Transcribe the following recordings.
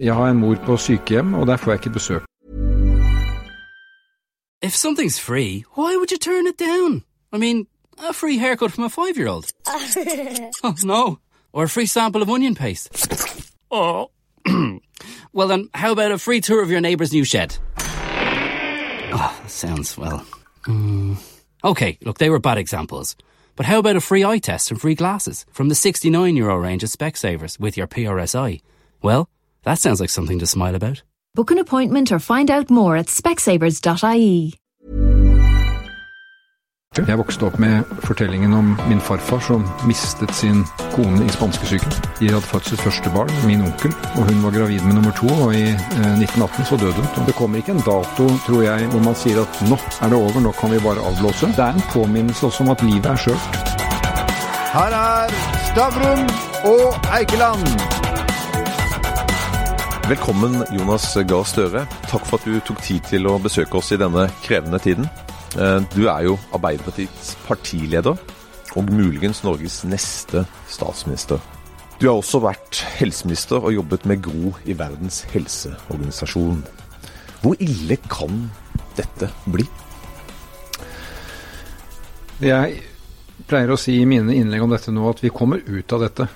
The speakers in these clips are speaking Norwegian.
Jeg har en mor på sykehjem, og der får jeg ikke besøk. If something's free, why would you turn it down? I mean, a free haircut from a five year old. oh, no. Or a free sample of onion paste. Oh. well, then, how about a free tour of your neighbour's new shed? Oh, sounds well. Mm. Okay, look, they were bad examples. But how about a free eye test and free glasses from the 69 euro range at Specsavers with your PRSI? Well, that sounds like something to smile about. Book an appointment or find out more at specsavers.ie. Jeg vokste opp med fortellingen om min farfar som mistet sin kone i spanskesyken. De hadde født sitt første barn, min onkel, og hun var gravid med nummer to, og i eh, 1918 så døde hun. Det kommer ikke en dato, tror jeg, hvor man sier at nå er det over, nå kan vi bare avblåse. Det er en påminnelse også om at livet er skjørt. Her er Stavrum og Eikeland. Velkommen, Jonas Gahr Støre. Takk for at du tok tid til å besøke oss i denne krevende tiden. Eh, du er jo Arbeiderpartiets partileder, og muligens Norges neste statsminister. Du har også vært helseminister og jobbet med Gro i Verdens helseorganisasjon. Hvor ille kan dette bli? Jeg pleier å si i mine innlegg om dette nå at vi kommer ut av dette.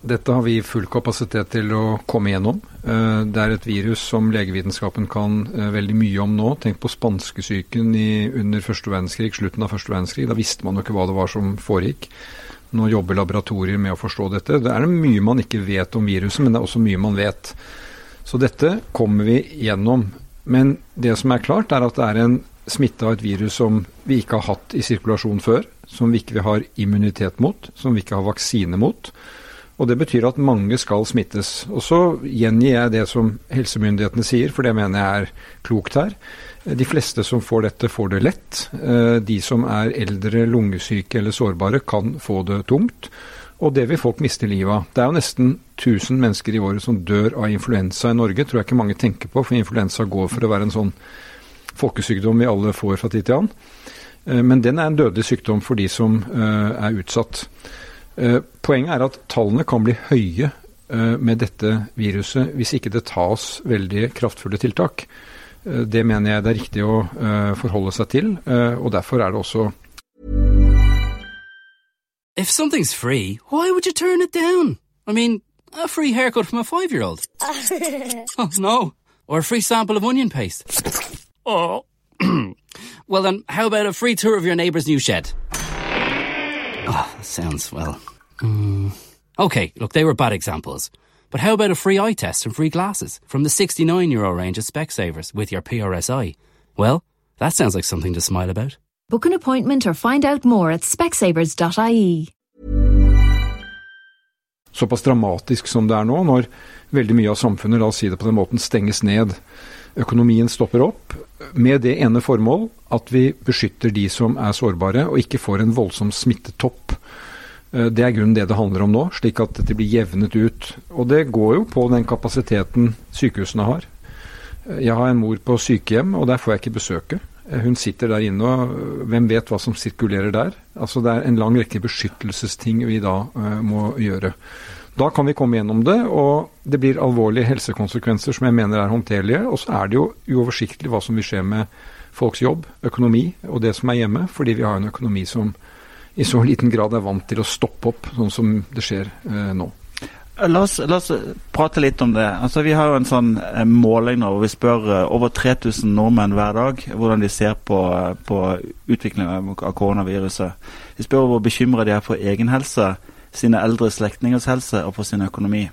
Dette har vi full kapasitet til å komme gjennom. Eh, det er et virus som legevitenskapen kan eh, veldig mye om nå. Tenk på spanskesyken under første verdenskrig, slutten av første verdenskrig. Da visste man jo ikke hva det var som foregikk. Nå jobber laboratorier med å forstå dette. Det er mye man ikke vet om viruset, men det er også mye man vet. Så dette kommer vi gjennom. Men det som er klart, er at det er en smitte av et virus som vi ikke har hatt i sirkulasjon før. Som vi ikke har immunitet mot, som vi ikke har vaksine mot. Og Det betyr at mange skal smittes. Og Så gjengir jeg det som helsemyndighetene sier, for det mener jeg er klokt her. De fleste som får dette, får det lett. Eh, de som er eldre, lungesyke eller sårbare, kan få det tungt. Og det vil folk miste livet av. Det er jo nesten 1000 mennesker i året som dør av influensa i Norge. tror jeg ikke mange tenker på, for influensa går for å være en sånn folkesykdom vi alle får fra tid til annen. Eh, men den er en dødelig sykdom for de som eh, er utsatt. Eh, poenget er at tallene kan bli høye eh, med dette viruset hvis ikke det tas veldig kraftfulle tiltak. Eh, det mener jeg det er riktig å forholde seg til, og derfor er det også If something's free, why would you turn it down? I mean, a free haircut from a five year old. oh, no. Or a free sample of onion paste. Oh. well, then, how about a free tour of your neighbour's new shed? Oh, sounds well. Mm. Okay, look, they were bad examples. But how about a free eye test and free glasses from the 69 euro range at Specsavers with your PRSI? Well, that sounds like something to smile about. Book an appointment or find out more at specsavers.ie. Såpass dramatisk som det er nå, når veldig mye av samfunnet, la oss si det på den måten, stenges ned. Økonomien stopper opp, med det ene formål at vi beskytter de som er sårbare, og ikke får en voldsom smittetopp. Eh, det er grunnen det det handler om nå, slik at dette blir jevnet ut. Og det går jo på den kapasiteten sykehusene har. Eh, jeg har en mor på sykehjem, og der får jeg ikke besøke. Eh, hun sitter der inne, og hvem vet hva som sirkulerer der? Altså Det er en lang rekke beskyttelsesting vi da uh, må gjøre. Da kan vi komme gjennom det, og det blir alvorlige helsekonsekvenser som jeg mener er håndterlige. Og så er det jo uoversiktlig hva som vil skje med folks jobb, økonomi og det som er hjemme, fordi vi har en økonomi som i så liten grad er vant til å stoppe opp, sånn som det skjer eh, nå. La oss, la oss, prate litt om det. Altså, vi har jo en sånn eh, måling nå hvor vi spør eh, over 3000 nordmenn hver dag hvordan de ser på, på utviklingen av koronaviruset. Vi spør hvor bekymra de er for egen helse, sine eldre slektningers helse og for sin økonomi.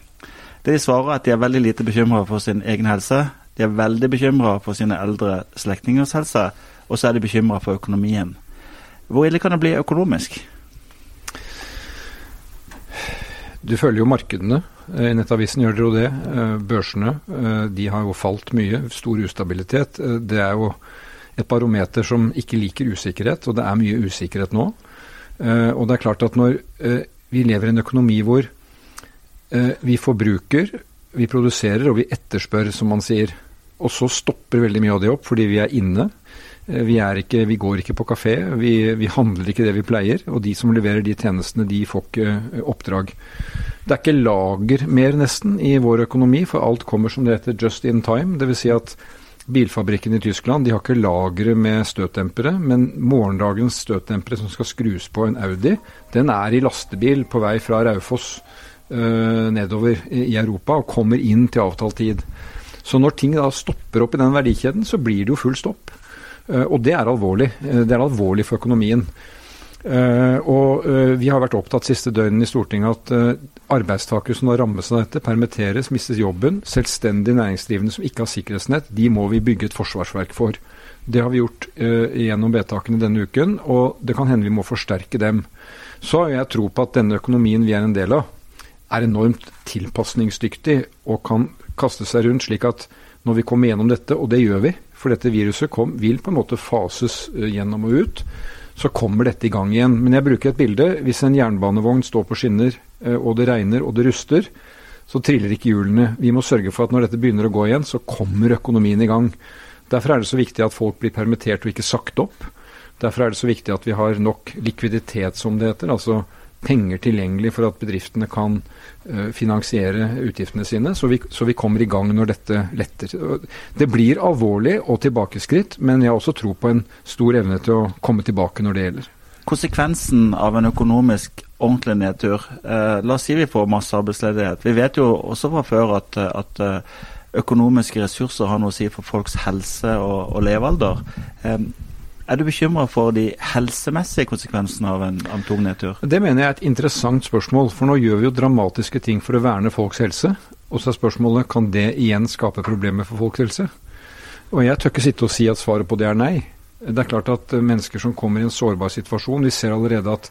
Det De svarer er at de er veldig lite bekymra for sin egen helse. De er veldig bekymra for sine eldre slektningers helse, og så er de bekymra for økonomien. Hvor ille kan det bli økonomisk? Du følger jo markedene. Eh, Nettavisen gjør dere jo det. Eh, børsene eh, de har jo falt mye. Stor ustabilitet. Det er jo et barometer som ikke liker usikkerhet, og det er mye usikkerhet nå. Og det er klart at når vi lever i en økonomi hvor vi forbruker, vi produserer og vi etterspør, som man sier, og så stopper veldig mye av det opp fordi vi er inne Vi, ikke, vi, går ikke på kafé, vi, vi, handler ikke det vi pleier. Og de som leverer de tjenestene, de får ikke oppdrag. Det er ikke lager mer, nesten, i vår økonomi, for alt kommer som det heter just in time. Dvs. Si at bilfabrikken i Tyskland de har ikke lagre med støtdempere, men morgendagens støtdempere som skal skrus på en Audi, den er i lastebil på vei fra Raufoss øh, nedover i Europa og kommer inn til avtalt tid. Så når ting da stopper opp i den verdikjeden, så blir det jo full stopp. Uh, og det er alvorlig. Uh, det er alvorlig for økonomien. Uh, og vi har vært opptatt siste døgnet i Stortinget at arbeidstakere som rammes av dette, permitteres, mistes jobben. Selvstendig næringsdrivende som ikke har sikkerhetsnett, de må vi bygge et forsvarsverk for. Det har vi gjort gjennom vedtakene denne uken, og det kan hende vi må forsterke dem. Så har jeg tro på at denne økonomien vi er en del av, er enormt tilpasningsdyktig og kan kaste seg rundt, slik at når vi kommer gjennom dette, og det gjør vi, for dette viruset kom, vil på en måte fases eh, gjennom og ut, så kommer dette i gang igjen. Men jeg bruker et bilde. Hvis en jernbanevogn står på skinner, eh, og det regner og det ruster, så triller ikke hjulene. Vi må sørge for at når dette begynner å gå igjen, så kommer økonomien i gang. Derfor er det så viktig at folk blir permittert og ikke sagt opp. Derfor er det så viktig at vi har nok likviditet, som det heter. altså penger tilgjengelig for at bedriftene kan uh, finansiere utgiftene sine, så vi, så vi, kommer i gang når dette letter. Det blir alvorlig og tilbakeskritt, men jeg har også tro på en stor evne til å komme tilbake når det gjelder. Konsekvensen av en økonomisk ordentlig nedtur, eh, la oss si vi får masse arbeidsledighet. Vi vet jo også fra før at, at uh, økonomiske ressurser har noe å si for folks helse og, og levealder. Um, er du bekymra for de helsemessige konsekvensene av en, atomnedtur? Det mener jeg er et interessant spørsmål. For nå gjør vi jo dramatiske ting for å verne folks helse. Og så er spørsmålet kan det igjen skape problemer for folks helse. Og jeg tør ikke sitte og si at svaret på det er nei. Det er klart at mennesker som kommer i en sårbar situasjon Vi ser allerede at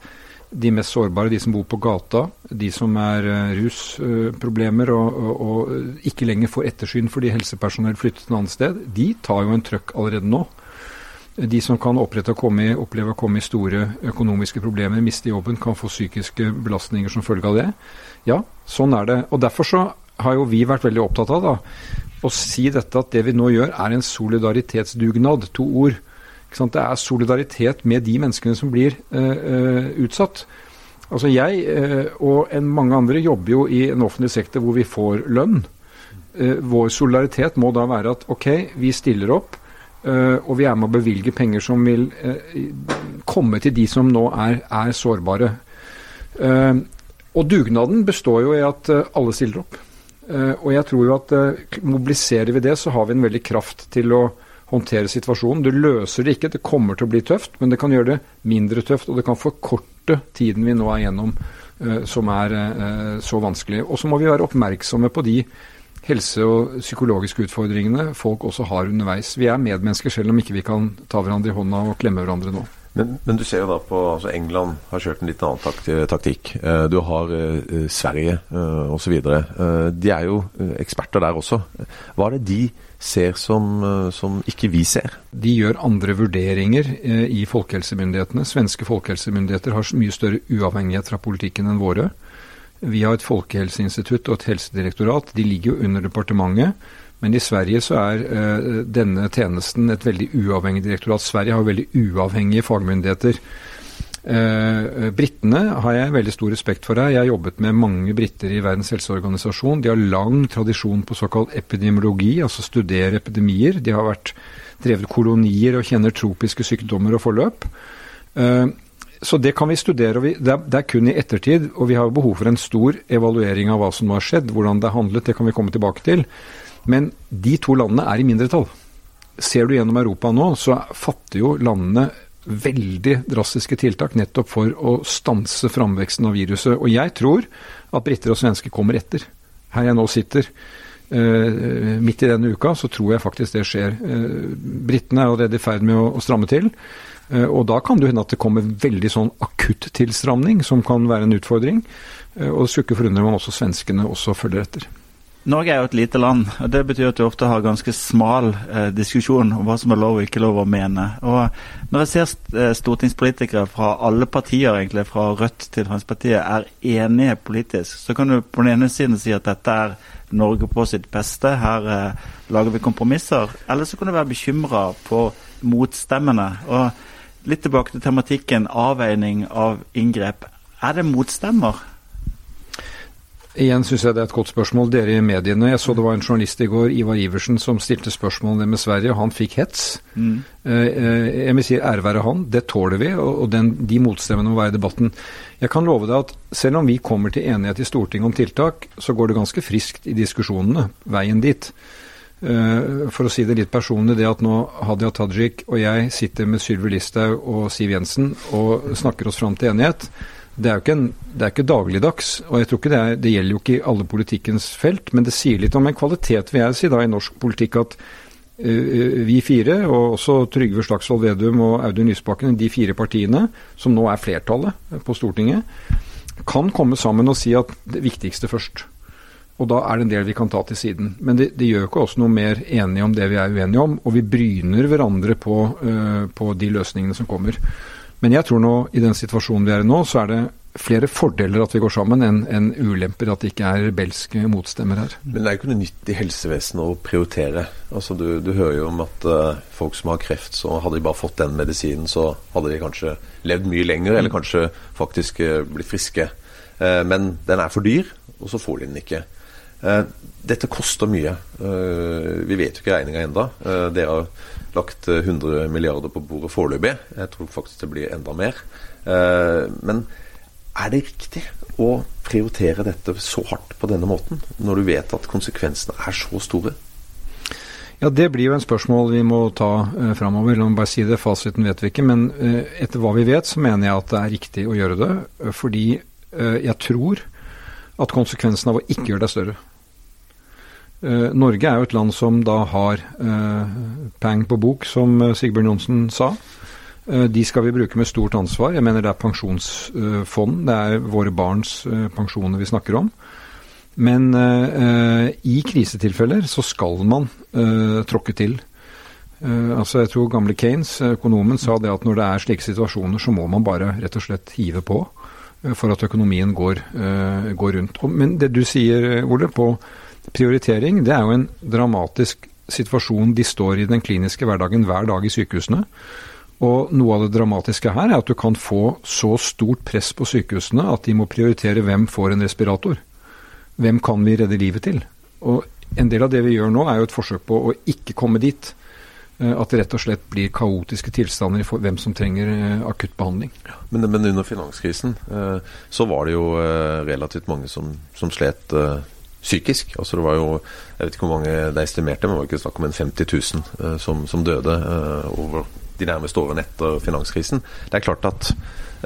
de mest sårbare, de som bor på gata, de som er uh, rusproblemer og, og, og, ikke lenger får ettersyn fordi helsepersonell flyttet et annet sted, de tar jo en trøkk allerede nå. De som kan komme, oppleve å komme i store økonomiske problemer, miste jobben, kan få psykiske belastninger som følge av det. Ja, sånn er det. Og Derfor så har jo vi vært veldig opptatt av da, å si dette at det vi nå gjør, er en solidaritetsdugnad. To ord. Det er solidaritet med de menneskene som blir uh, utsatt. Altså Jeg uh, og mange andre jobber jo i en offentlig sektor hvor vi får lønn. vår solidaritet må da være at ok, vi stiller opp og vi er med å bevilge penger som vil uh, komme til de som nå er, er sårbare. Uh, og dugnaden består jo i at alle stiller opp. og jeg tror jo at mobiliserer vi det, så har vi en veldig kraft til å håndtere situasjonen. Du løser det ikke, det kommer til å bli tøft, men det kan gjøre det mindre tøft. Og det kan forkorte tiden vi nå er gjennom som er så vanskelig. Og så må vi være oppmerksomme på de helse- og psykologiske utfordringene folk også har underveis. Vi er medmennesker selv om ikke vi kan ta hverandre i hånda og klemme hverandre nå. Men, men, du ser jo da på altså England har kjørt en litt annen takt, taktikk. Eh, du har eh, Sverige eh, osv. Eh, de er jo eksperter der også. Hva er det de ser som, som ikke vi ser? De gjør andre vurderinger i folkehelsemyndighetene. Svenske folkehelsemyndigheter har mye større uavhengighet fra politikken enn våre. Vi har et folkehelseinstitutt og et helsedirektorat. De ligger jo under departementet. Men i Sverige så er uh, denne tjenesten et veldig uavhengig direktorat. Sverige har veldig uavhengige fagmyndigheter. Uh, Britene har jeg veldig stor respekt for her. Jeg har jobbet med mange briter i Verdens helseorganisasjon. De har lang tradisjon på såkalt epidemiologi, altså studere epidemier. De har vært drevet kolonier og kjenner tropiske sykdommer og forløp. Uh, så det kan vi studere. og vi, det, er, det, er, kun i ettertid, og vi har jo behov for en stor evaluering av hva som har skjedd, hvordan det er handlet. Det kan vi komme tilbake til. Men de to landene er i mindretall. Ser du gjennom Europa nå, så fatter jo landene veldig drastiske tiltak nettopp for å stanse framveksten av viruset. Og jeg tror at briter og svensker kommer etter. Her jeg nå sitter, Uh, midt i denne uka, så tror jeg faktisk det skjer. Uh, Britene er allerede i ferd med å stramme til. Eh, og da kan det hende at det kommer veldig sånn akutt tilstramning, som kan være en utfordring. Eh, og det skulle ikke forundre om også svenskene også følger etter. Norge er jo et lite land, og det betyr at vi ofte har ganske smal eh, diskusjon om hva som er lov og ikke lov å mene. Og Når jeg ser eh, stortingspolitikere fra alle partier, egentlig, fra Rødt til Fremskrittspartiet, er enige politisk, så kan du på den ene siden si at dette er Norge på sitt beste, her eh, lager vi kompromisser. Eller så kan du være bekymra på motstemmene. Og litt tilbake til tematikken avveining av inngrep. Er det motstemmer? Igjen syns jeg det er et godt spørsmål. Dere i mediene. Jeg så det var en journalist i går, Ivar Iversen, som stilte spørsmål med Sverige. og Han fikk hets. Mm. Eh, jeg vil si ære være han. Det tåler vi. Og den, de motstemmene må være i debatten. Jeg kan love deg at selv om vi kommer til enighet i Stortinget om tiltak, så går det ganske friskt i diskusjonene veien dit. Eh, for å si det litt personlig, det at nå Hadia Tajik og jeg sitter med Sylvi Listhaug og Siv Jensen og snakker oss fram til enighet det er jo ikke, en, det er ikke dagligdags. Og jeg tror ikke det, er, det gjelder jo ikke i alle politikkens felt, men det sier litt om en kvalitet, vil jeg si, da, i norsk politikk at uh, vi fire, og også Trygve Slagsvold Vedum og Audun Lysbakken, de fire partiene, som nå er flertallet på Stortinget, kan komme sammen og si at det viktigste først. Og da er det en del vi kan ta til siden. Men det, det gjør ikke oss noe mer enige om det vi er uenige om, og vi bryner hverandre på, uh, på de løsningene som kommer. Men jeg tror nå, i den situasjonen vi er i nå, så er det flere fordeler at vi går sammen, enn en ulemper at det ikke er rebelske motstemmer her. Men det er jo ikke noe nytt i helsevesenet å prioritere. Altså du, du hører jo om at uh, folk som har kreft, så hadde de bare fått den medisinen, så hadde de kanskje levd mye lenger, eller kanskje faktisk uh, blitt friske. Men den er for dyr, og så får de den ikke. Dette koster mye. vi vet jo ikke regninga enda. dere har lagt 100 eh, milliarder på bordet foreløpig. Jeg tror faktisk det blir enda mer. Eh, men er det riktig å prioritere dette så hardt på denne måten, når du vet at konsekvensene er så store? Ja, Det blir jo en spørsmål vi må ta uh, framover. La meg bare si det, fasiten vet vi ikke. Men uh, etter hva vi vet, så mener jeg at det er riktig å gjøre det. Fordi uh, jeg tror at konsekvensen av å ikke gjøre det er større. Eh, Norge er jo et land som da har eh, peng på bok, som eh, Sigbjørn Johnsen sa. De skal vi bruke med stort ansvar. Jeg mener det er pensjonsfond. Det er våre barns pensjoner vi snakker om. Men uh, i krisetilfeller så skal man uh, tråkke til. Uh, altså Jeg tror gamle Kanes, økonomen, sa det at når det er slike situasjoner, så må man bare rett og slett hive på for at økonomien går, går rundt. Men det du sier, Ole, på Prioritering det er jo en dramatisk situasjon de står i den kliniske hverdagen hver dag i sykehusene. Og noe av det dramatiske her er at du kan få så stort press på sykehusene at de må prioritere hvem får en respirator. Hvem kan vi redde livet til? Og en del av det vi gjør nå, er jo et forsøk på å ikke komme dit. Eh, at det rett og slett blir kaotiske tilstander for hvem som trenger eh, akutt behandling. Men, men, under finanskrisen eh, så var det jo relativt mange som, som slet psykisk. Altså det var jo, Jeg vet ikke hvor mange det er estimerte, men det var ikke snakk om en 50 000 uh, som, som, døde uh, over de nærmeste årene etter finanskrisen. Det er klart at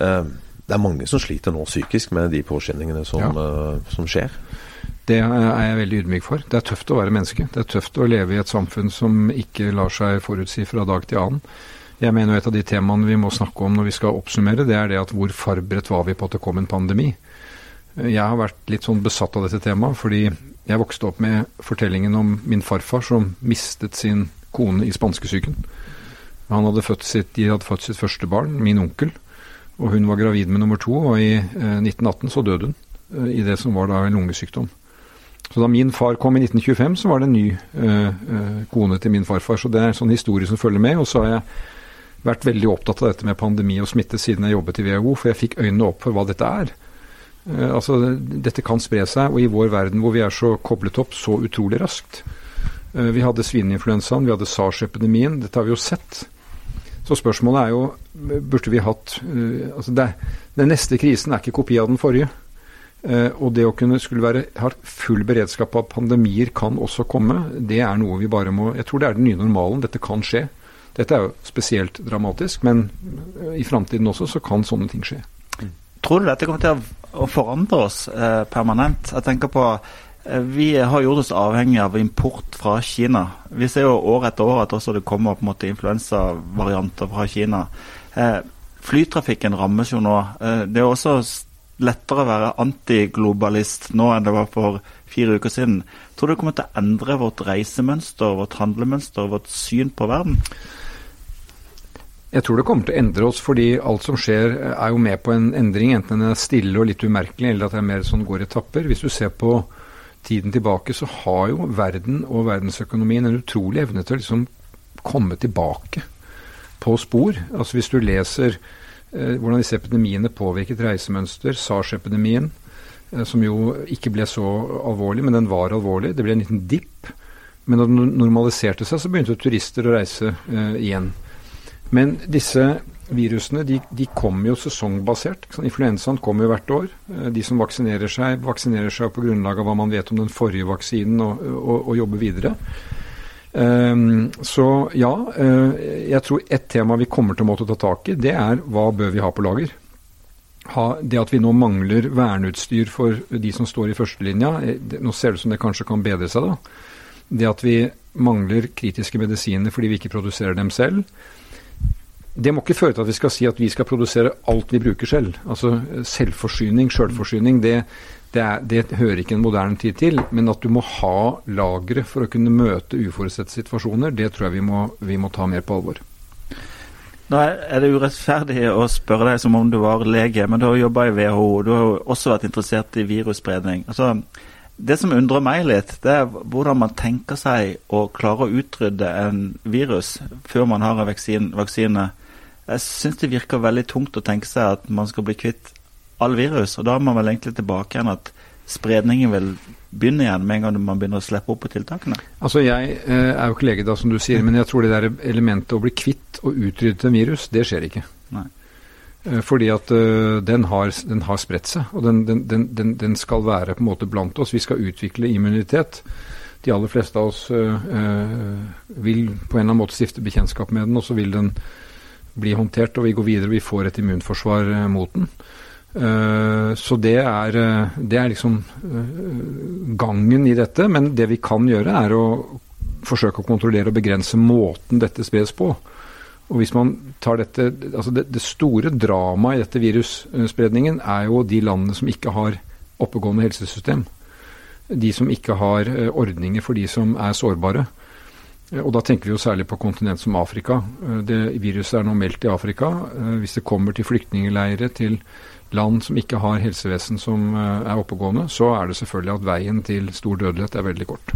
uh, det er mange som sliter nå psykisk med de påkjenningene som, ja. som, skjer. Det er jeg veldig ydmyk for. Det er tøft å være menneske. Det er tøft å leve i et samfunn som ikke lar seg forutsi fra dag til annen. Jeg mener et av de temaene vi må snakke om når vi skal oppsummere, det er det at hvor forberedt var vi på at det kom en pandemi. Jeg har vært litt sånn besatt av dette temaet fordi jeg vokste opp med fortellingen om min farfar som mistet sin kone i spanskesyken. Han hadde født sitt, de hadde født sitt første barn, min onkel, og hun var gravid med nummer to, og i eh, 1918 så døde hun eh, i det som var da en lungesykdom. Så da min far kom i 1925, så var det en ny eh, eh, kone til min farfar. Så det er en sånn historie som følger med. Og så har jeg vært veldig opptatt av dette med pandemi og smitte siden jeg jobbet i WHO, for jeg fikk øynene opp for hva dette er. Eh, altså, dette kan spre seg, og i vår verden hvor vi er så koblet opp så utrolig raskt. Eh, vi hadde svineinfluensaen, vi hadde SARS-epidemien. Dette har vi jo sett. Så spørsmålet er jo burde vi hatt uh, altså det, Den neste krisen er ikke kopi av den forrige. Og det å kunne skulle være, ha full beredskap av pandemier kan også komme, det er noe vi bare må Jeg tror det er den nye normalen. Dette kan skje. Dette er jo spesielt dramatisk, men i framtiden også så kan sånne ting skje. Tror du dette kommer til å forandre oss eh, permanent? Jeg tenker på eh, Vi har gjort oss avhengig av import fra Kina. Vi ser jo år etter år at også det kommer på en måte influensavarianter fra Kina. Eh, flytrafikken rammes jo nå. Eh, det er også lettere å være antiglobalist nå enn det var for fire uker siden. Tror du det kommer til å endre vårt reisemønster, vårt handlemønster, vårt syn på verden? Jeg tror det kommer til å endre oss, fordi alt som skjer er jo med på en endring. Enten den er stille og litt umerkelig, eller at det er mer sånn går i etapper. Hvis du ser på tiden tilbake, så har jo verden og verdensøkonomien en utrolig evne til å liksom komme tilbake på spor. Altså Hvis du leser eh, hvordan disse epidemiene påvirket reisemønster, SARS-epidemien, eh, som jo ikke ble så alvorlig, men den var alvorlig. Det ble en liten dipp. Men da den normaliserte seg, så begynte turister å reise eh, igjen. Men disse virusene de, de kommer jo sesongbasert. Influensaen kommer jo hvert år. Eh, de som vaksinerer seg, vaksinerer seg på grunnlag av hva man vet om den forrige vaksinen, og, og, og jobber videre. Um, så ja, uh, jeg tror et tema vi kommer til å måtte ta tak i, det er hva bør vi ha på lager. Ha, det at vi nå mangler verneutstyr for de som står i førstelinja, det, nå ser det ut som det kanskje kan bedre seg, da. Det at vi mangler kritiske medisiner fordi vi ikke produserer dem selv det må ikke føre til at vi skal si at vi skal produsere alt vi bruker selv. Altså Selvforsyning, sjølforsyning, det, det, det, hører ikke en moderne tid til. Men at du må ha lagre for å kunne møte uforutsette situasjoner, det tror jeg vi må, vi må ta mer på alvor. Nå er det urettferdig å spørre deg som om du var lege, men du har jobba i WHO. Du har også vært interessert i virusspredning. Altså, det som undrer meg litt, det er hvordan man tenker seg å klare å utrydde en virus før man har en vaksine. Jeg syns det virker veldig tungt å tenke seg at man skal bli kvitt all virus. Og da er man vel egentlig tilbake igjen at spredningen vil begynne igjen med en gang man begynner å slippe opp på tiltakene? Altså Jeg eh, er jo ikke lege, da, som du sier, men jeg tror det der elementet å bli kvitt og utrydde en virus, det skjer ikke. Nei. Eh, fordi at uh, den, har, den, har, spredt seg, og den, den, den, skal være på en måte blant oss. Vi skal utvikle immunitet. De aller fleste av oss uh, uh, vil på en eller annen måte stifte bekjentskap med den, og så vil den blir håndtert, og vi går videre og vi får et immunforsvar eh, mot den. Uh, så det er, eh, det er liksom gangen i dette. Men det vi kan gjøre, er å forsøke å kontrollere og begrense måten dette spres på. Og hvis man tar dette, altså det, det store dramaet i dette virusspredningen er jo de landene som ikke har oppegående helsesystem. De som ikke har ordninger for de som er sårbare. Eh, og da tenker vi jo særlig på kontinent som Afrika. Eh, det Viruset er nå meldt i Afrika. Eh, hvis det kommer til flyktningleirer, til land som ikke har helsevesen som er oppegående, så er det selvfølgelig at veien til stor dødelighet er veldig kort.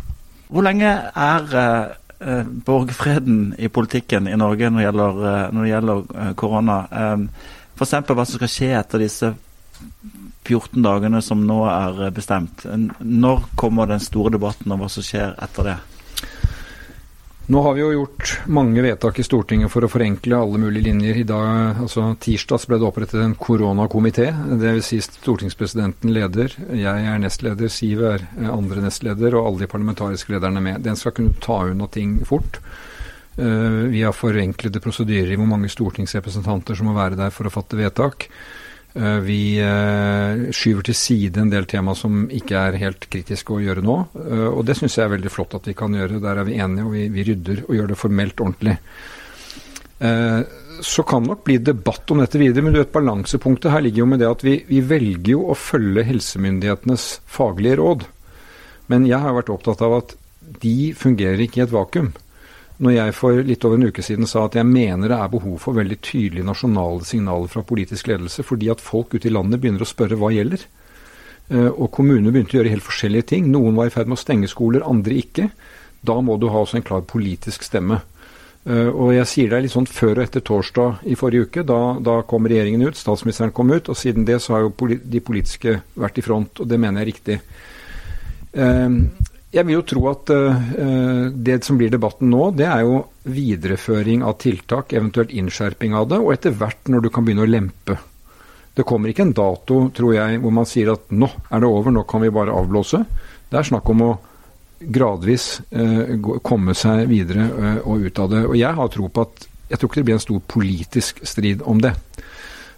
Hvor lenge er eh, borgfreden i politikken i Norge når det gjelder, når det gjelder korona? Eh, F.eks. hva som skal skje etter disse 14 dagene som nå er bestemt. Når kommer den store debatten om hva som skjer etter det? Nå har vi jo gjort mange vedtak i Stortinget for å forenkle alle mulige linjer. I dag, altså Tirsdags ble det opprettet en koronakomité. Dvs. Si stortingspresidenten leder, jeg er nestleder, Siv er andre nestleder, og alle de parlamentariske lederne med. Den skal kunne ta unna ting fort. Eh, vi har forenklede prosedyrer i hvor mange stortingsrepresentanter som må være der for å fatte vedtak. Eh, vi eh, skyver til side en del tema som ikke er helt kritiske å gjøre nå. Eh, og det syns jeg er veldig flott at vi kan gjøre. Der er vi enige, og vi, rydder og gjør det formelt ordentlig. Så kan det nok bli debatt om dette videre, men du vet balansepunktet her ligger jo med det at vi, vi velger jo å følge helsemyndighetenes faglige råd. Men jeg har vært opptatt av at de fungerer ikke i et vakuum når jeg for litt over en uke siden sa at jeg mener det er behov for veldig tydelige nasjonale signaler fra politisk ledelse, fordi at folk ute i landet begynner å spørre hva gjelder. Eh, og kommunene begynte å gjøre helt forskjellige ting. Noen var i ferd med å stenge skoler, andre ikke. Da må du ha også en klar politisk stemme. Eh, og jeg sier deg litt sånn før og etter torsdag i forrige uke. Da, da kom regjeringen ut, statsministeren kom ut, og siden det så har jo de politiske vært i front, og det mener jeg er riktig. Eh, jeg vil jo tro at uh, det som blir debatten nå, det er jo videreføring av tiltak, eventuelt innskjerping av det, og etter hvert når du kan begynne å lempe. Det kommer ikke en dato, tror jeg, hvor man sier at nå er det over, nå kan vi bare avblåse. Det er snakk om å gradvis uh, komme seg videre og ut av det. Og jeg har tro på at jeg tror ikke det blir en stor politisk strid om det.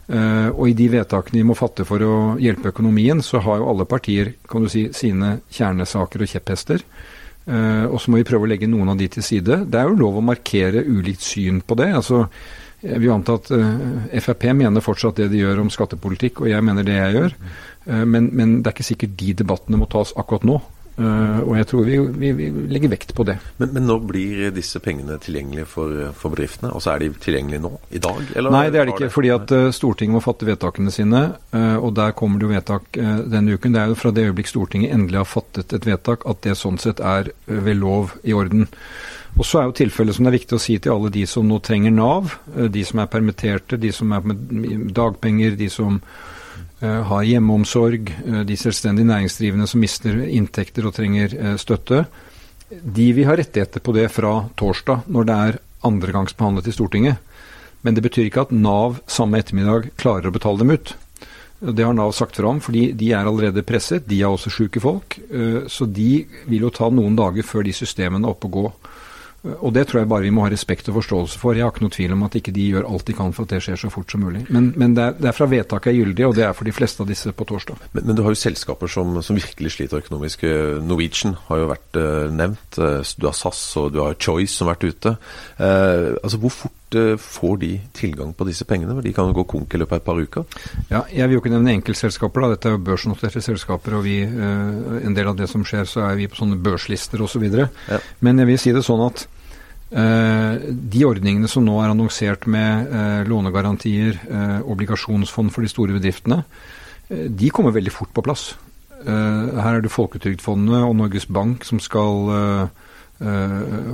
Uh, og i de vedtakene vi må fatte for å hjelpe økonomien, så har jo alle partier kan du si, sine kjernesaker og kjepphester. Uh, og så må vi prøve å legge noen av de til side. Det er jo lov å markere ulikt syn på det. altså jeg vil anta at uh, Frp mener fortsatt det de gjør om skattepolitikk, og jeg mener det jeg gjør. men, men, det er ikke sikkert de debattene må tas akkurat nå. Uh, og jeg tror vi, vi, vi, legger vekt på det. Men, men når blir disse pengene tilgjengelige for, for bedriftene? Altså Er de tilgjengelige nå? I dag? Eller? Nei, det er det ikke. fordi at uh, Stortinget må fatte vedtakene sine. Uh, og der kommer det jo vedtak denne uken. Det er jo fra det øyeblikk Stortinget endelig har fattet et vedtak at det sånn sett er ved lov i orden. Og så er jo tilfellet som det er viktig å si til alle de som nå trenger Nav, de som er permitterte, de som er med dagpenger, de som har hjemmeomsorg, eh, de selvstendig næringsdrivende som mister inntekter og trenger eh, støtte, de vil ha rettigheter på det fra torsdag, når det er andregangsbehandlet i Stortinget. Men det betyr ikke at Nav samme ettermiddag klarer å betale dem ut. Det har Nav sagt fra om, fordi de er allerede presset. De er også syke folk. Så de vil jo ta noen dager før de systemene er oppe og gå. Og det tror jeg bare vi må ha respekt og forståelse for. Jeg har ikke noe tvil om at ikke de gjør alt de kan for at det skjer så fort som mulig. Men, men det, er, det, er, fra vedtaket er gyldig, og det er for de fleste av disse på torsdag. Men, men du har jo selskaper som, som, virkelig sliter økonomisk. Norwegian har jo vært uh, nevnt. Eh, du har SAS og du har Choice som har vært ute. Uh, altså Hvor fort får de tilgang på disse pengene? De kan jo gå konk i løpet av et par uker? Ja, Jeg vil jo ikke nevne enkeltselskaper. da, Dette er jo børsnoterte selskaper. og vi, En del av det som skjer, så er vi på sånne børslister osv. Så ja. Men jeg vil si det sånn at Eh, de ordningene som nå er annonsert med eh, lånegarantier, eh, obligasjonsfond for de store bedriftene, de kommer veldig fort på plass. Her er det Folketrygdfondet og Norges Bank som skal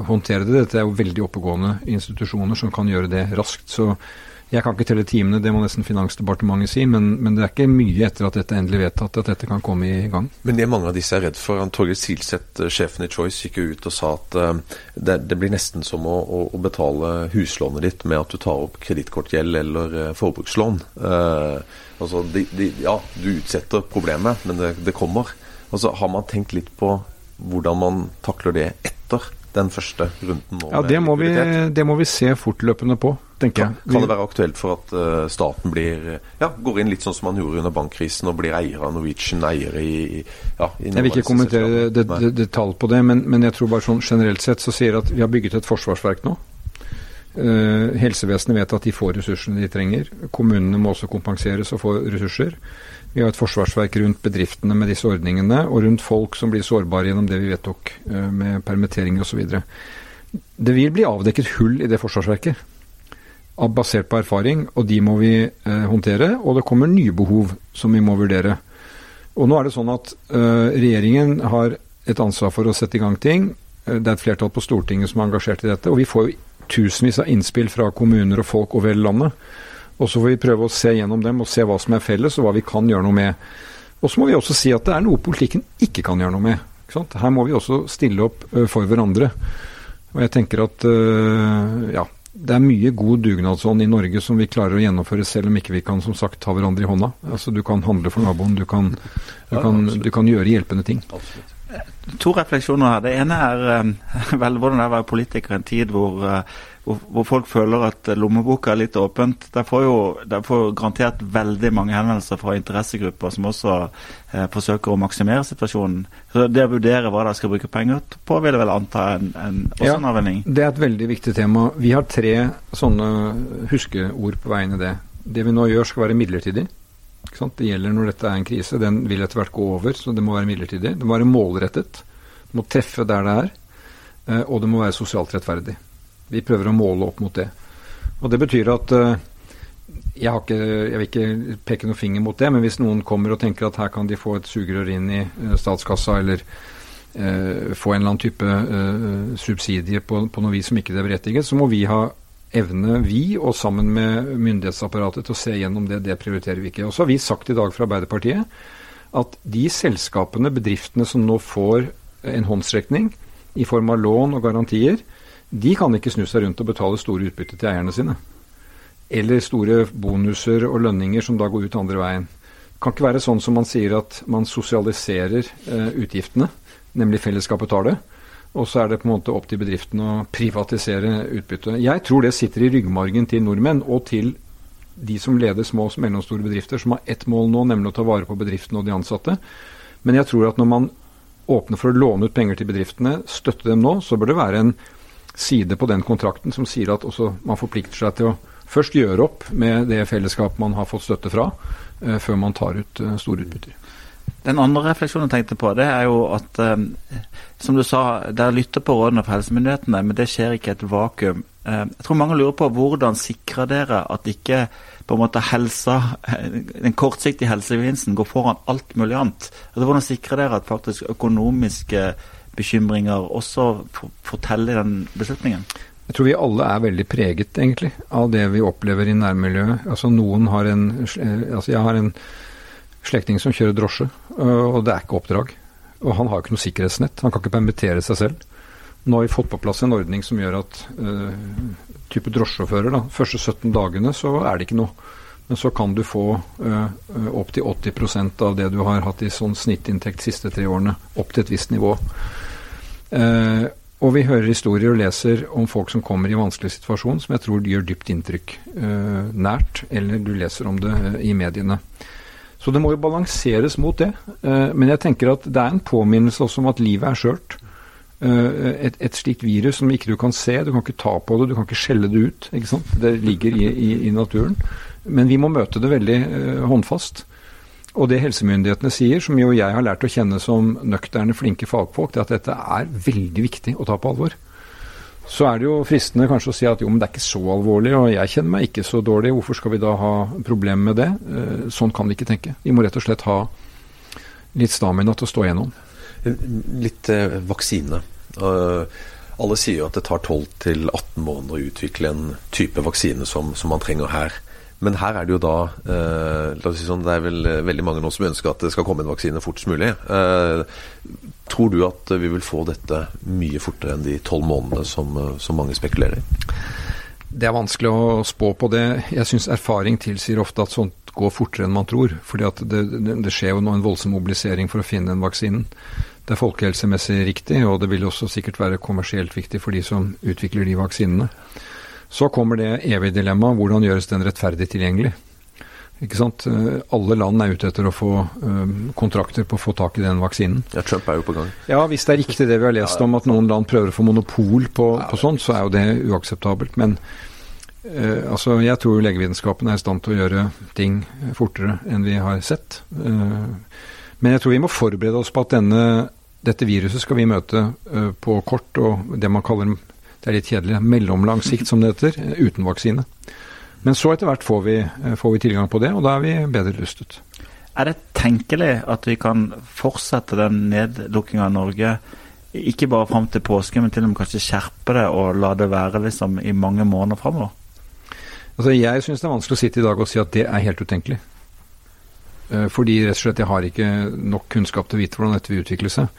håndtere det. Dette er jo veldig oppegående institusjoner som kan gjøre det raskt. Så jeg kan ikke telle timene, det må nesten Finansdepartementet si, men, men, det er ikke mye etter at dette er endelig vedtatt at dette kan komme i gang. Men det mange av disse er redd for. Torgeir Silseth, eh, sjefen i Choice, gikk jo ut og sa at uh, det, det, blir nesten som å, å, betale huslånet ditt med at du tar opp kredittkortgjeld eller uh, forbrukslån. Uh, altså, de, de, ja, du utsetter problemet, men det, det kommer. Altså, har man tenkt litt på hvordan man takler det etter den første runden nå? Ja, det må, vi, det må vi se fortløpende på, tenker jeg. Kan, det være aktuelt for at uh, staten blir, ja, går inn litt sånn som man gjorde under bankkrisen, og blir eier av Norwegian, eier i, ja, i Jeg vil ikke kommentere detalj det, det, på det, men, men, jeg tror bare sånn generelt sett så sier at vi har bygget et forsvarsverk nå. Uh, helsevesenet vet at de får ressursene de trenger. Kommunene må også kompenseres og få ressurser. Vi har et forsvarsverk rundt bedriftene med disse ordningene, og rundt folk som blir sårbare gjennom det vi vedtok eh, med permitteringer osv. Det vil bli avdekket hull i det forsvarsverket, basert på erfaring, og de må vi eh, håndtere. Og det kommer nye behov som vi må vurdere. Og nå er det sånn at uh, regjeringen har et ansvar for å sette i gang ting. Det er et flertall på Stortinget som er engasjert i dette. Og vi får jo tusenvis av innspill fra kommuner og folk over hele landet. Og så får vi prøve å se gjennom dem og se hva som er felles, og hva vi kan gjøre noe med. Og så må vi også si at det er noe politikken ikke kan gjøre noe med. Her må vi også stille opp for hverandre. Og jeg tenker at ja, det er mye god dugnadsånd i Norge som vi klarer å gjennomføre, selv om ikke vi kan som sagt ta hverandre i hånda. Altså Du kan handle for naboen, du kan, du kan, du kan gjøre hjelpende ting. To refleksjoner her. Det ene er vel hvordan det er å være politiker i en tid hvor hvor, hvor, folk føler at lommeboka er litt åpent. Der får jo der får garantert veldig mange henvendelser fra interessegrupper som også eh, forsøker å maksimere situasjonen. Så Det å vurdere hva de skal bruke penger på, vil jeg vel anta en, en, også ja, en avveining? Det er et veldig viktig tema. Vi har tre sånne huskeord på veien i det. Det vi nå gjør skal være midlertidig. Det gjelder når dette er en krise. Den vil etter hvert gå over, så det må være midlertidig. Det må være målrettet. Det må treffe der det er. Eh, og det må være sosialt rettferdig. Vi prøver å måle opp mot det. Og Det betyr at uh, jeg, ikke, jeg, vil ikke peke noen finger mot det, men hvis noen kommer og tenker at her kan de få et sugerør inn i uh, statskassa, eller eh, få en eller annen type subsidie på, på, noe vis som ikke det er berettiget, så må vi ha evne, vi og sammen med myndighetsapparatet, til å se gjennom det. Det prioriterer vi ikke. Og så har vi sagt i dag fra Arbeiderpartiet at de selskapene, bedriftene som nå får en håndsrekning i form av lån og garantier, de kan ikke snu seg rundt og betale store utbytte til eierne sine. Eller store bonuser og lønninger som da går ut andre veien. Det kan ikke være sånn som man sier at man sosialiserer eh, utgiftene, nemlig fellesskapet tar det. Og så er det på en måte opp til bedriften å privatisere utbyttet. Jeg tror det sitter i ryggmargen til nordmenn og til de som leder små og mellomstore bedrifter, som har ett mål nå, nemlig å ta vare på bedriftene og de ansatte. Men jeg tror at når man åpner for å låne ut penger til bedriftene, støtte dem nå, så bør det være en side på den kontrakten som sier at man forplikter seg til å først gjøre opp med det fellesskapet man har fått støtte fra, eh, før man tar ut eh, store utbytter. Den andre refleksjonen jeg tenkte på, det er jo at um, som du sa, dere lytter på rådene fra helsemyndighetene, men det skjer ikke et vakuum. Um, jeg tror mange lurer på hvordan sikrer dere at ikke på en måte helsa, den kortsiktige helsegevinsten går foran alt mulig annet? Altså, hvordan sikrer dere at faktisk økonomiske bekymringer også forteller den beslutningen? Jeg tror vi alle er veldig preget, egentlig, av det vi opplever i nærmiljøet. Altså noen har en Altså jeg har en slektning som kjører drosje, og det er ikke oppdrag. Og han har ikke noe sikkerhetsnett. Han kan ikke permittere seg selv. Nå har vi fått på plass en ordning som gjør at uh, type drosjesjåfører, da, første 17 dagene så er det ikke noe. Men så kan du få uh, opptil 80% av det du har hatt i sånn snittinntekt de siste tre årene. Opp til et visst nivå. Uh, og vi hører historier og leser om folk som kommer i vanskelig situasjon, som jeg tror gjør dypt inntrykk Eh, nært, eller du leser om det uh, i mediene. Så det må jo balanseres mot det. Eh, men jeg tenker at det er en påminnelse også om at livet er skjørt. Et, et, slikt virus som ikke du kan se, du kan ikke ta på det, du kan ikke skjelle det ut. Det ligger i, i, i naturen. Men vi må møte det veldig håndfast. Og det helsemyndighetene sier, som jo jeg har lært å kjenne som nøkterne, flinke fagfolk, det er at dette er veldig viktig å ta på alvor. Så er det jo fristende kanskje å si at jo, men det er ikke så alvorlig, og jeg kjenner meg ikke så dårlig, hvorfor skal vi da ha problemer med det? Eh, sånn kan vi ikke tenke. Vi må rett og slett ha litt stamina til å stå igjennom. Litt eh, vaksine. Uh, alle sier jo at det tar 12-18 måneder å utvikle en type vaksine som, som man trenger her. Men her er det jo da eh, si sånn, Det er vel eh, veldig mange nå som ønsker at det skal komme en vaksine fortest mulig. Eh, tror du at vi vil få dette mye fortere enn de tolv månedene som, eh, som, mange spekulerer i? Det er vanskelig å spå på det. Jeg syns erfaring tilsier ofte at sånt går fortere enn man tror. fordi det, det, det, skjer jo nå en voldsom mobilisering for å finne den vaksinen. Det er folkehelsemessig riktig, og det vil også sikkert være kommersielt viktig for de som utvikler de vaksinene. Så kommer det evige dilemmaet hvordan gjøres den rettferdig tilgjengelig? Ikke sant? Eh, alle land er ute etter å få um, kontrakter på å få tak i den vaksinen. Ja, Trump er jo på gang. Ja, hvis det er riktig det vi har lest om at noen land prøver å få monopol på, på sånt, så er jo det uakseptabelt. Men eh, altså, jeg tror legevitenskapen er i stand til å gjøre ting fortere enn vi har sett. Eh, men jeg tror vi må forberede oss på at denne, dette viruset skal vi møte eh, på kort og det man kaller det er litt kjedelig, mellomlang sikt som det heter, uten vaksine. Men så etter hvert får vi, eh, får vi tilgang på det, og da er vi bedre rustet. Er det tenkelig at vi kan fortsette den nedlukkinga av Norge, ikke bare fram til påske, men til og med kanskje skjerpe det og la det være liksom i mange måneder framover? Altså, jeg syns det er vanskelig å sitte i dag og si at det er helt utenkelig. Eh, fordi rett og slett jeg har ikke nok kunnskap til å vite hvordan dette vil utvikle seg.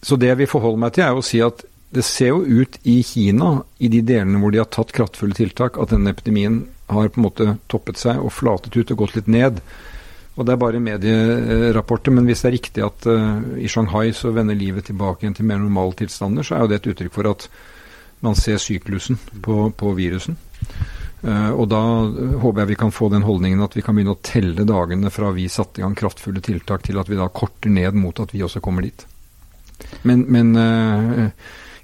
Så det vi forholder meg til, er å si at det ser jo ut i Kina, i de delene hvor de har tatt kraftfulle tiltak, at denne epidemien har på en måte toppet seg og flatet ut og gått litt ned. Og Det er bare medierapporter, men hvis det er riktig at uh, i Shanghai så vender livet tilbake igjen til mer normale tilstander, så er jo det et uttrykk for at man ser syklusen på, på virusen. Uh, og da håper jeg vi kan få den holdningen at vi kan begynne å telle dagene fra vi satte i gang kraftfulle tiltak til at vi da korter ned mot at vi også kommer dit. Men, men uh,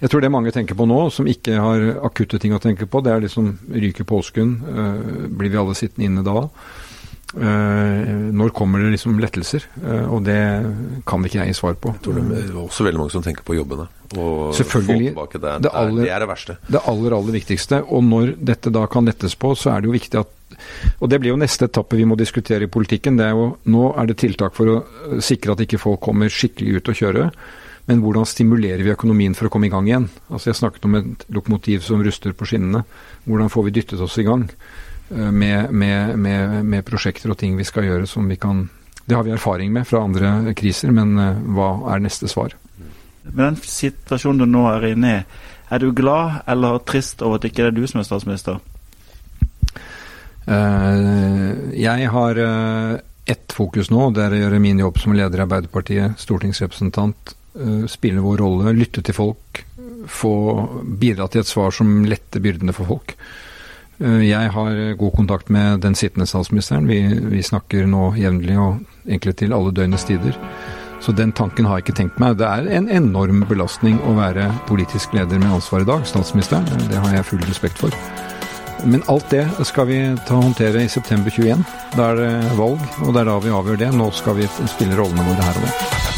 jeg tror det mange tenker på nå, som ikke har akutte ting å tenke på, det er liksom ryker påsken, øh, blir vi alle sittende inne da? Uh, når kommer det liksom lettelser? Uh, og det kan ikke jeg gi svar på. Jeg tror det er også veldig mange som tenker på jobbene. Og Selvfølgelig. Det, det, aller, det, er det verste. Det aller, aller viktigste. Og når dette da kan lettes på, så er det jo viktig at Og det blir jo neste etappe vi må diskutere i politikken. det er jo, Nå er det tiltak for å sikre at ikke folk kommer skikkelig ut og kjøre. Men hvordan stimulerer vi økonomien for å komme i gang igjen? Altså Jeg snakket om et lokomotiv som ruster på skinnene. Hvordan får vi dyttet oss i gang eh, med, med, med, med prosjekter og ting vi skal gjøre som vi kan Det har vi erfaring med fra andre kriser, men eh, hva er neste svar? Med den situasjonen du nå er inne i, er du glad eller trist over at ikke det er du som er statsminister? Uh, jeg har ett fokus nå, det er å gjøre min jobb som leder i Arbeiderpartiet, stortingsrepresentant, Eh, spille vår rolle, lytte til folk, få bidra til et svar som letter byrdene for folk. Eh, jeg har god kontakt med den sittende statsministeren. Vi, vi snakker nå jevnlig og egentlig til alle døgnets tider. Så den tanken har jeg ikke tenkt meg. Det er en enorm belastning å være politisk leder med ansvar i dag, statsministeren. Det har jeg full respekt for. Men alt det skal vi ta håndtere i september 21. Da er det valg, og det er da vi avgjør det. Nå skal vi spille rollene våre her og nå.